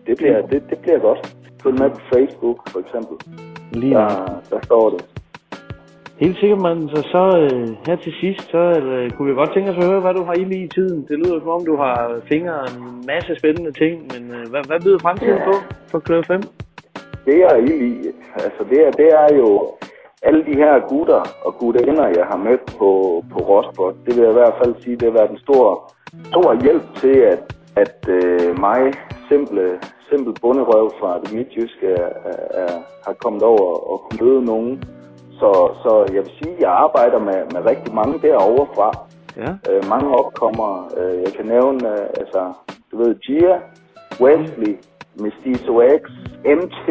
det, bliver, det, det bliver godt. Følg med på Facebook, for eksempel. Lige der, der står det. Helt sikkert, mand. Så, så øh, her til sidst, så øh, kunne vi godt tænke os at høre, hvad du har i lige i tiden. Det lyder som om, du har fingre en masse spændende ting, men øh, hvad, hvad byder fremtiden Ja. på for Klør 5? Det er i lige. Altså, det er, det er jo alle de her gutter og gutterinder, jeg har mødt på, på Rosport. Det vil jeg i hvert fald sige, det har været en stor, stor hjælp til, at, at øh, mig, simple, simple bunderøv fra det midtjyske, er, er, er, har kommet over og kunne møde nogen. Så, så jeg vil sige, at jeg arbejder med, med rigtig mange derovre fra. Ja. Øh, mange opkommer. Øh, jeg kan nævne, øh, altså, du ved, Gia, Wesley, Mestizo X, MT,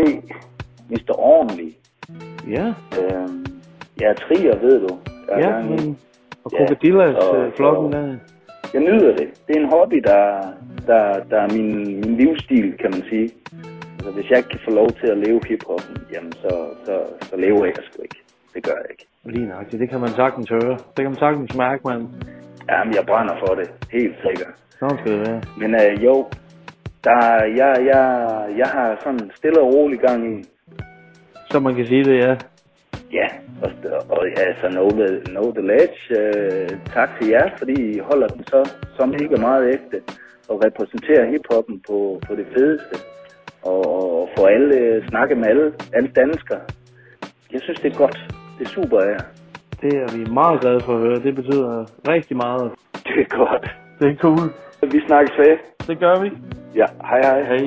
Mr. Ordentlig. Ja. Øhm, ja, Trier, ved du. Der er Ja, i. men- og Krokodillas, så- øh, der. Jeg nyder det. Det er en hobby, der, der, der er min, min livsstil, kan man sige. Altså, hvis jeg ikke kan få lov til at leve hiphoppen, jamen så, så, så lever jeg sgu ikke. Det gør jeg ikke. Lige nøjagtigt, det kan man sagtens høre. Det kan man sagtens mærke, mand. Jamen, jeg brænder for det. Helt sikkert. Sådan skal det være. Men øh, jo, der, jeg, jeg, jeg har sådan stille og rolig gang i. Så man kan sige det, ja. Ja, og, og altså, know the, know the ledge. Øh, tak til jer, fordi I holder den så, så mega meget ægte. Og repræsenterer hiphoppen på, på det fedeste. Og, og få alle, øh, snakke med alle, alle danskere. Jeg synes, det er godt. Det er super af jer. Det er vi meget glade for at høre. Det betyder rigtig meget. Det er godt. Det er cool. Vi snakkes ved. Det gør vi. Ja, hej hej. Hej.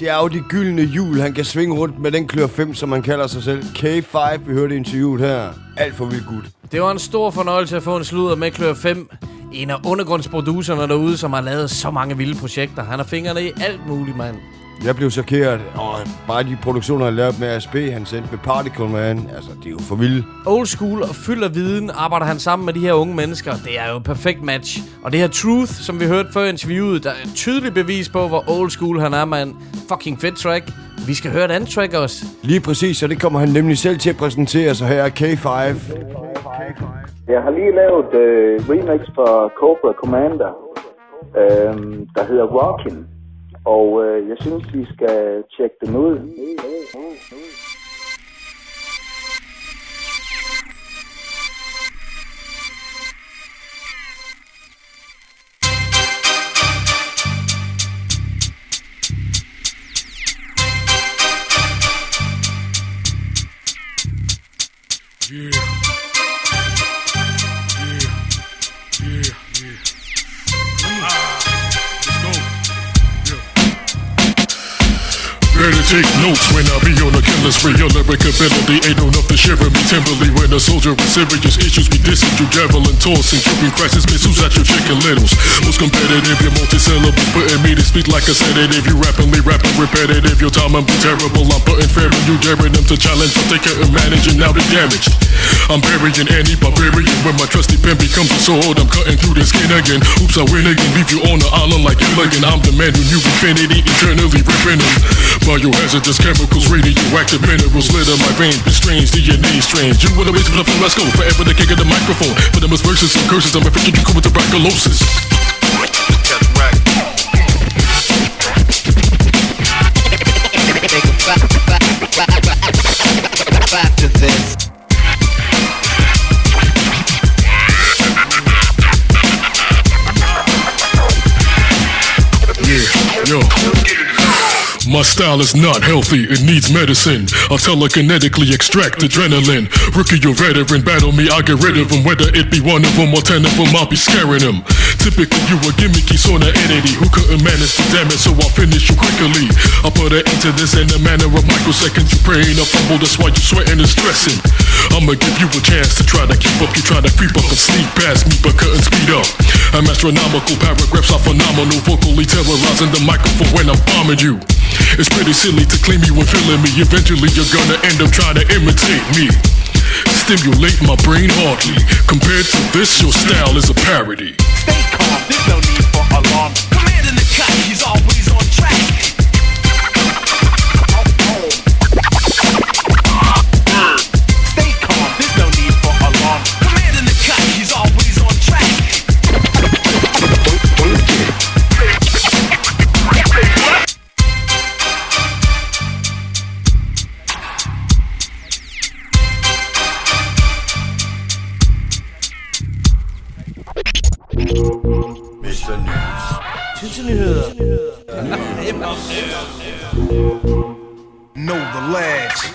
Det er jo de gyldne hjul, han kan svinge rundt med den klør 5, som han kalder sig selv. K5, vi hørte interviewet her. Alt for vildt gut. Det var en stor fornøjelse at få en sludder med Klør 5. En af undergrundsproducerne derude, som har lavet så mange vilde projekter. Han har fingrene i alt muligt, mand. Jeg blev chokeret, og bare de produktioner, han lavede med ASB, han sendte med Particle Man, altså, det er jo for vildt. Old school og fyldt af viden arbejder han sammen med de her unge mennesker. Det er jo et perfekt match. Og det her Truth, som vi hørte før interviewet, der er et tydeligt bevis på, hvor old school han er, mand. Fucking fedt track. Vi skal høre et andet track også. Lige præcis, og det kommer han nemlig selv til at præsentere, så her er K5. Jeg har lige lavet øh, remix for Cobra Commander, øh, der hedder Rockin'. Og øh, jeg synes, I skal tjekke den ud. take notes when I be on a killer spree. Your lyric ability ain't enough to shiver me timberly. When a soldier with serious issues be dissing you, javelin tossing, keeping crisis missiles at your chicken littles. Most competitive, your multi-syllables putting me to speak like a sedative. You rapidly rapping repetitive, your time be terrible. I'm putting fear in you, daring them to challenge, but they couldn't manage and now they're damaged. I'm burying any barbarian when my trusty pen becomes a sword. I'm cutting through the skin again. Oops, I win again. Leave you on the island like Gilligan. I'm the man who knew infinity, eternally them. Biohazardous chemicals, radioactive minerals, litter my veins. Be strange, DNA strange. You will always put up the let's go. Forever the king of the microphone. For them as verses and curses, I'm infected you come with tuberculosis. My style is not healthy, it needs medicine. I'll telekinetically extract adrenaline. Rookie or veteran, battle me, I'll get rid of them. Whether it be one of them or ten of them, I'll be scaring them. Typically, you a gimmicky sort of entity who couldn't manage to damage, so I'll finish you quickly. I'll put an end to this in a matter of microseconds. You praying up fumble, that's why you sweating and stressing. I'ma give you a chance to try to keep up. You try to creep up and sneak past me, but couldn't speed up. I'm astronomical, paragraphs are phenomenal. Vocally terrorizing the microphone when I'm bombing you. It's pretty silly to claim you and feeling me. Eventually, you're gonna end up trying to imitate me. Stimulate my brain hardly. Compared to this, your style is a parody. Stay calm, Mr. News. Tissenyheder. Know the lads.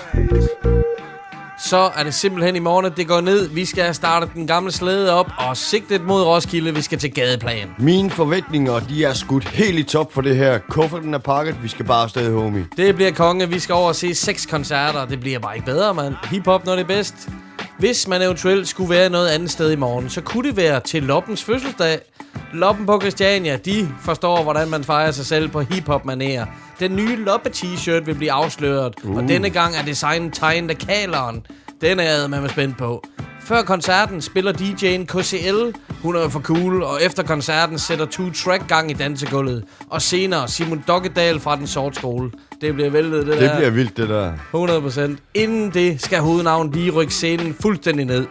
Så er det simpelthen i morgen, at det går ned. Vi skal have startet den gamle slæde op og sigtet mod Roskilde. Vi skal til gadeplan. Mine forventninger, de er skudt helt i top for det her. Kufferten er pakket, vi skal bare afsted, homie. Det bliver konge. Vi skal over og se seks koncerter. Det bliver bare ikke bedre, mand. Hip-hop, når det er bedst. Hvis man eventuelt skulle være noget andet sted i morgen, så kunne det være til Loppens fødselsdag. Loppen på Christiania, de forstår, hvordan man fejrer sig selv på hiphop-manér. Den nye Loppe-t-shirt vil blive afsløret, uh. og denne gang er designet tegnet af Kaleren. Den er jeg med spændt på. Før koncerten spiller DJ'en KCL. Hun er jo for cool, og efter koncerten sætter Two Track gang i dansegulvet. Og senere Simon Dokkedal fra Den Sorte Skole. Det bliver væltet, det, Det der. bliver vildt, det der. 100%. Inden det skal hovednavnet lige rykke scenen fuldstændig ned.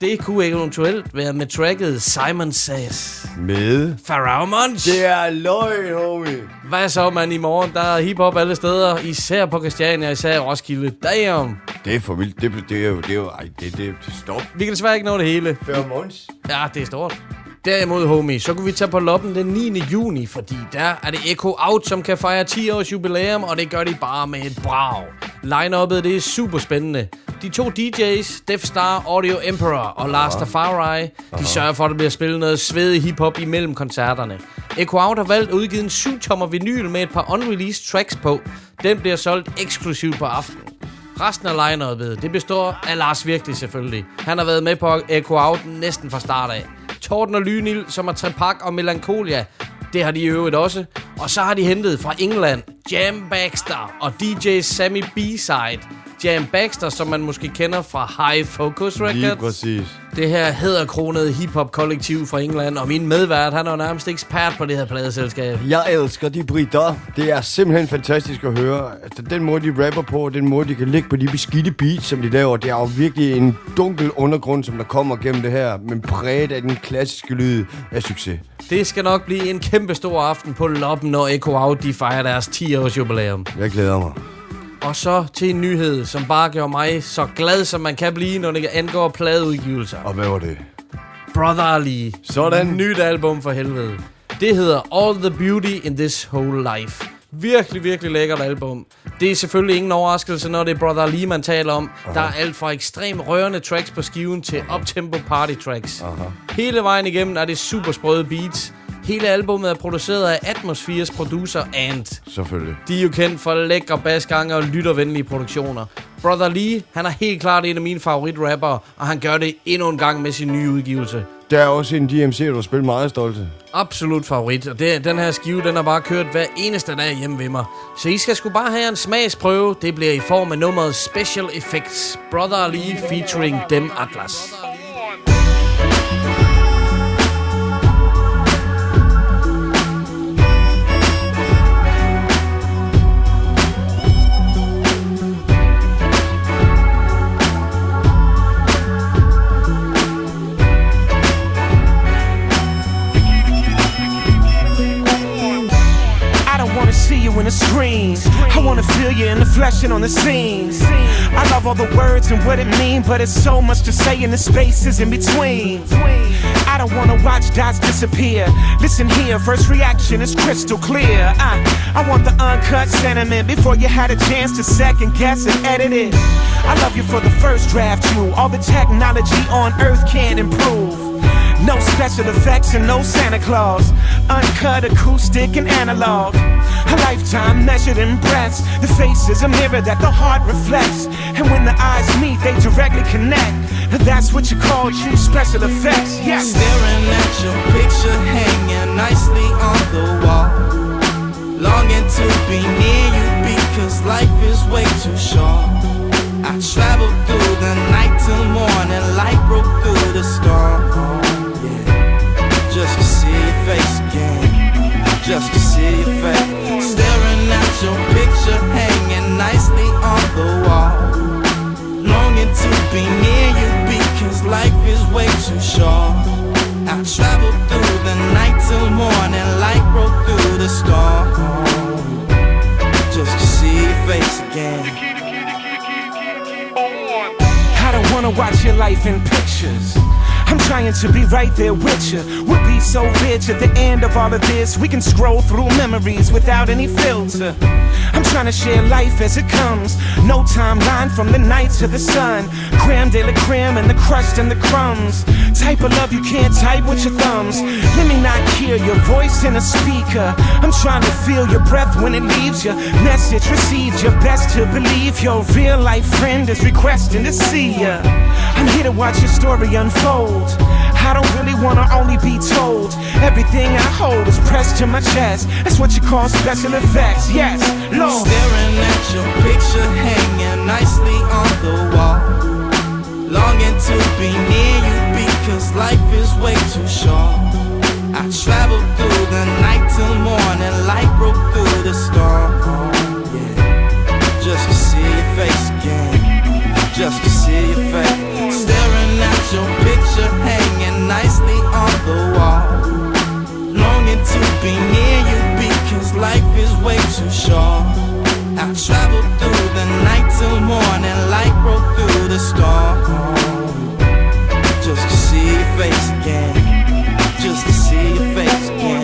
Det kunne eventuelt være med tracket Simon Says. Med? Pharrell Monch. Det er løgn, homie. Hvad så, man? I morgen, der er hiphop alle steder. Især på Christiania, især i Roskilde. Damn. Det er for vildt. Det, det er jo... Det er jo ej, det, det, det stop. Vi kan desværre ikke nå det hele. Før Mons. Ja, det er stort. Derimod, homie, så kunne vi tage på loppen den 9. juni, fordi der er det Echo Out, som kan fejre 10 års jubilæum, og det gør de bare med et brag. Line-uppet, det er super spændende. De to DJ's, Def Star, Audio Emperor og Lars Tafari, de sørger for, at der bliver spillet noget svedig hiphop imellem koncerterne. Echo Out har valgt at udgive en 7-tommer vinyl med et par unreleased tracks på. Den bliver solgt eksklusivt på aftenen. Resten af line det består af Lars Virkelig selvfølgelig. Han har været med på Echo Out næsten fra start af. Torden og Lynil, som er Trepak og Melancholia, det har de i øvrigt også. Og så har de hentet fra England Jam Baxter og DJ Sammy B-Side. Jam Baxter, som man måske kender fra High Focus Records. Lige præcis. Det her hedderkronede hip-hop-kollektiv fra England, og min medvært, han er jo nærmest ekspert på det her pladeselskab. Jeg elsker de britter. Det er simpelthen fantastisk at høre. Altså, den måde, de rapper på, den måde, de kan ligge på de beskidte beats, som de laver, det er jo virkelig en dunkel undergrund, som der kommer gennem det her, men præget af den klassiske lyd af succes. Det skal nok blive en kæmpe stor aften på Loppen, når Echo Out de fejrer deres 10-års jubilæum. Jeg glæder mig. Og så til en nyhed, som bare gjorde mig så glad, som man kan blive, når det angår pladeudgivelser. Og hvad var det? Brother Ali. Sådan. Nyt album for helvede. Det hedder All the Beauty in This Whole Life. Virkelig, virkelig lækkert album. Det er selvfølgelig ingen overraskelse, når det er Brother Ali, man taler om. Aha. Der er alt fra ekstrem rørende tracks på skiven til uptempo party tracks. Aha. Hele vejen igennem er det super sprøde beats. Hele albummet er produceret af Atmospheres producer Ant. Selvfølgelig. De er jo kendt for lækre basgange og lyttervenlige produktioner. Brother Lee, han er helt klart en af mine favoritrapper, og han gør det endnu en gang med sin nye udgivelse. Der er også en DMC, du har spillet meget stolt til. Absolut favorit, og det, den her skive, den har bare kørt hver eneste dag hjemme ved mig. Så I skal sgu bare have en smagsprøve. Det bliver i form af nummeret Special Effects. Brother Lee featuring Dem Atlas. Screen. I wanna feel you in the flesh and on the scenes. I love all the words and what it mean, but it's so much to say in the spaces in between. I don't wanna watch dots disappear. Listen here, first reaction is crystal clear. I, I want the uncut sentiment before you had a chance to second guess and edit it. I love you for the first draft, you. All the technology on earth can't improve. No special effects and no Santa Claus. Uncut, acoustic, and analog. A lifetime measured in breaths. The face is a mirror that the heart reflects. And when the eyes meet, they directly connect. And That's what you call true special effects. Yes. Staring at your picture hanging nicely on the wall. Longing to be near you because life is way too short. I traveled through the night till morning, light broke through the storm. Just to see your face again, just to see your face. Staring at your picture hanging nicely on the wall. Longing to be near you because life is way too short. I traveled through the night till morning, light broke through the storm. Just to see your face again. I don't wanna watch your life in pictures. I'm trying to be right there with you. We'll be so rich at the end of all of this. We can scroll through memories without any filter. I'm trying to share life as it comes. No timeline from the night to the sun. Creme de la creme and the crust and the crumbs. Type of love you can't type with your thumbs. Let me not hear your voice in a speaker. I'm trying to feel your breath when it leaves you. Message received, your best to believe your real life friend is requesting to see ya. I'm here to watch your story unfold. Told. I don't really wanna only be told. Everything I hold is pressed to my chest. That's what you call special effects. Yes, Lord. Staring at your picture hanging nicely on the wall. Longing to be near you because life is way too short. I traveled through the night till morning, light broke through the storm. Yeah, just to see your face again, just to see your face. Staring at your picture hanging nicely on the wall. Longing to be near you because life is way too short. I traveled through the night till morning, light broke through the storm. Just to see your face again, just to see your face again.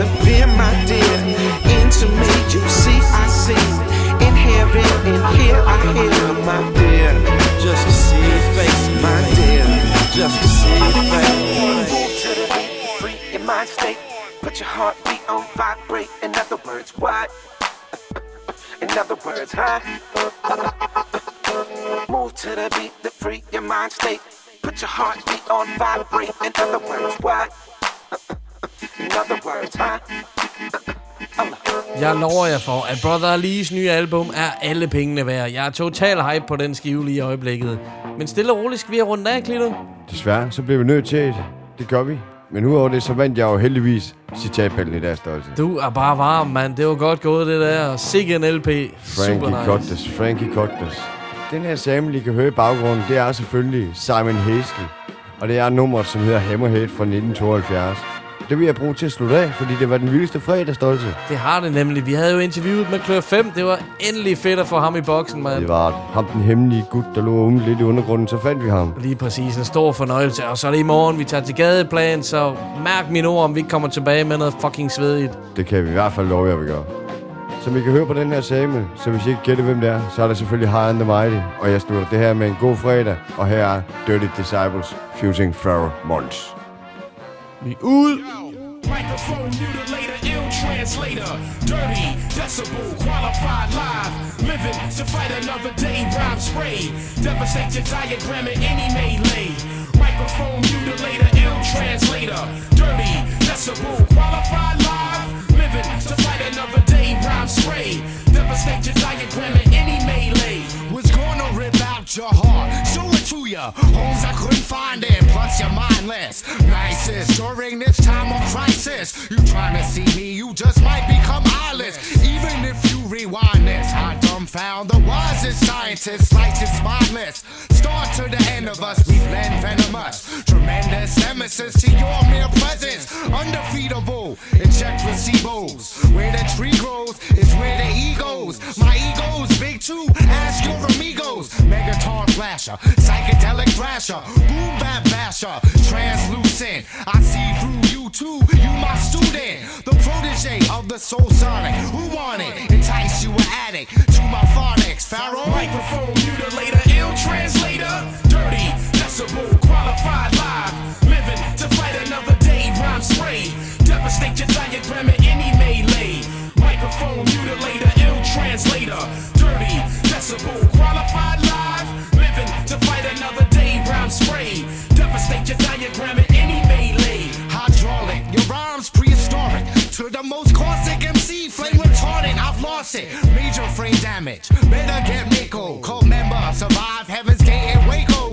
Peers appear, my dear. Into me, you see, I see. Inherent in here, I hear, my dear. Just to see your face, my dear. Just to see your face. Move to the beat, free your mind state. Put your heartbeat on vibrate. In other words, what? In other words, huh? Move to the beat to free your mind state. Put your heartbeat on vibrate. In other words, what? Jeg lover jer for, at Brother Lees nye album er alle pengene værd. Jeg er total hype på den skive lige i øjeblikket. Men stille og roligt skal vi have rundt af, Klito. Desværre, så bliver vi nødt til det. Det gør vi. Men udover det, så vandt jeg jo heldigvis citatpælden i deres størrelse. Du er bare varm, mand. Det var godt gået, det der. Sikke en LP. Super Frankie nice. Cutlass, Frankie Cutlass. Den her sample, I kan høre i baggrunden, det er selvfølgelig Simon Hasty. Og det er nummeret, som hedder Hammerhead fra 1972. Det vil jeg bruge til at slutte af, fordi det var den vildeste fredag, Stolte. Det har det nemlig. Vi havde jo interviewet med Klør 5. Det var endelig fedt at få ham i boksen, mand. Det var ham, den hemmelige gut, der lå unge lidt i undergrunden, så fandt vi ham. Lige præcis. En stor fornøjelse. Og så er det i morgen, vi tager til gadeplan, så mærk mine ord, om vi ikke kommer tilbage med noget fucking svedigt. Det kan vi i hvert fald love, jeg vil gøre. Som I kan høre på den her sample, så hvis I ikke gætter, hvem det er, så er der selvfølgelig High and the Mighty. Og jeg slutter det her med en god fredag. Og her er Dirty Disciples, Fusing Pharaoh Mons. Vi er ud! Microphone mutilator, ill translator, dirty, decibel, qualified live, living to fight another day, rhyme spray, devastate your diagram in any melee. Microphone mutilator, ill translator, dirty, decibel, qualified live, living to fight another day, rhyme spray, devastate your diagram in ya. Homes I couldn't find it, plus you're mindless. Nicest during this time of crisis. You trying to see me, you just might become eyeless. Even if you rewind this, I dumbfound the wisest scientists, lights is spineless. To the end of us, we blend venomous. Tremendous nemesis to your mere presence. Undefeatable, inject placebos. Where the tree grows is where the egos. My ego's big too, ask your amigos. Megaton flasher, psychedelic thrasher, boom bap basher, translucent. I see through you too, you my student. The protege of the soul sonic. Who want it? Entice you an addict to my phonics. Pharaoh. Microphone mutilator, ill translator, dirty, decibel, qualified live, living to fight another day, rhyme spray, devastate your diagram in any melee. Microphone mutilator, ill translator, dirty, decibel, qualified live, living to fight another day, rhyme spray, devastate your diagram in any melee. Hydraulic, your rhymes prehistoric. To the most caustic MC, flame retardant, I've lost it. Major frame damage, better get Mako. Cult member, survive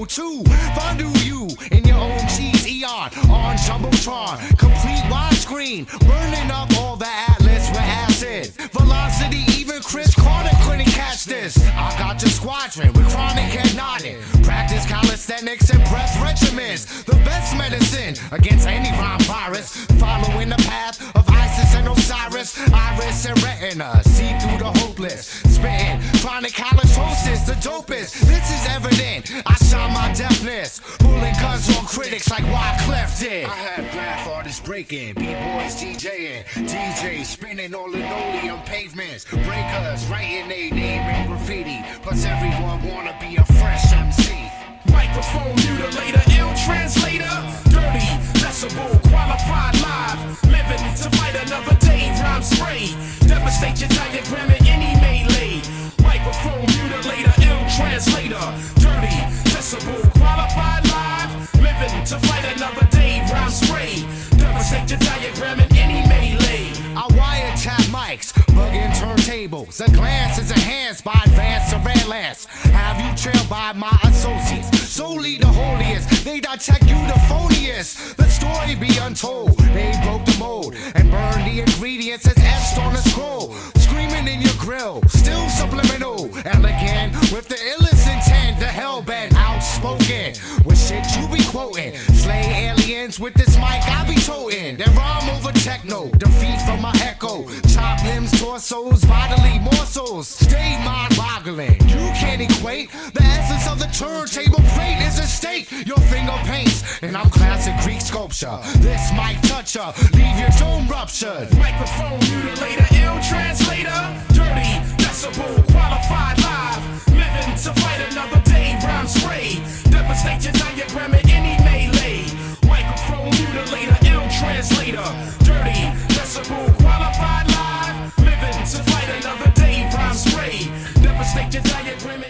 and. Two, fondue you in your own cheese eon on Jumbotron. Complete widescreen, burning up all the atlas with acid. Velocity, even Chris Carter couldn't catch this. I got your squadron with chronic head nodding. Practice calisthenics and breath regimens. The best medicine against any rhyme virus. Following the path of Isis and Osiris. Iris and retina. See through the hopeless. Chronic halitosis, the dopest. This is evident. I shine my deafness. Pulling guns on critics like Wyclef did. I have graph artists breaking, b-boys DJing, DJs spinning all linoleum pavements, breakers writing their name in graffiti. Plus everyone wanna be a fresh. Microphone mutilator, ill translator. Dirty, decibel, qualified live. Living to fight another day, rhyme spray. Devastate your diagram in any melee. Microphone mutilator, ill translator. Dirty, decibel, qualified live. Living to fight another day, rhyme spray. Devastate your diagram in any melee. I wiretap mics, bugging turntables. A glance is enhanced by advanced surveillance. Have you trailed by my associates? Solely the holiest, they detect you the phoniest. The story be untold. They broke the mold and burned the ingredients as etched on a scroll. Screaming in your grill, still subliminal, elegant with the illest intent. The hellbent, outspoken with shit you be quoting. Slay aliens with this mic, I be toting. They're rhyme over techno, defeat from my echo. Top limbs, torsos, bodily morsels. Stay mind boggling. You can't equate the essence of the turntable plate is at stake. Your finger paints, and I'm classic Greek sculpture. This mic toucher, leave your tone ruptured. Microphone mutilator, ill translator. Dirty, decibel, qualified live. Living to fight another day, rhyme spray. Devastation diagram, it minutes later. Dirty, decibel, qualified live. Living to fight another day, rhyme spray. Devastate your diagram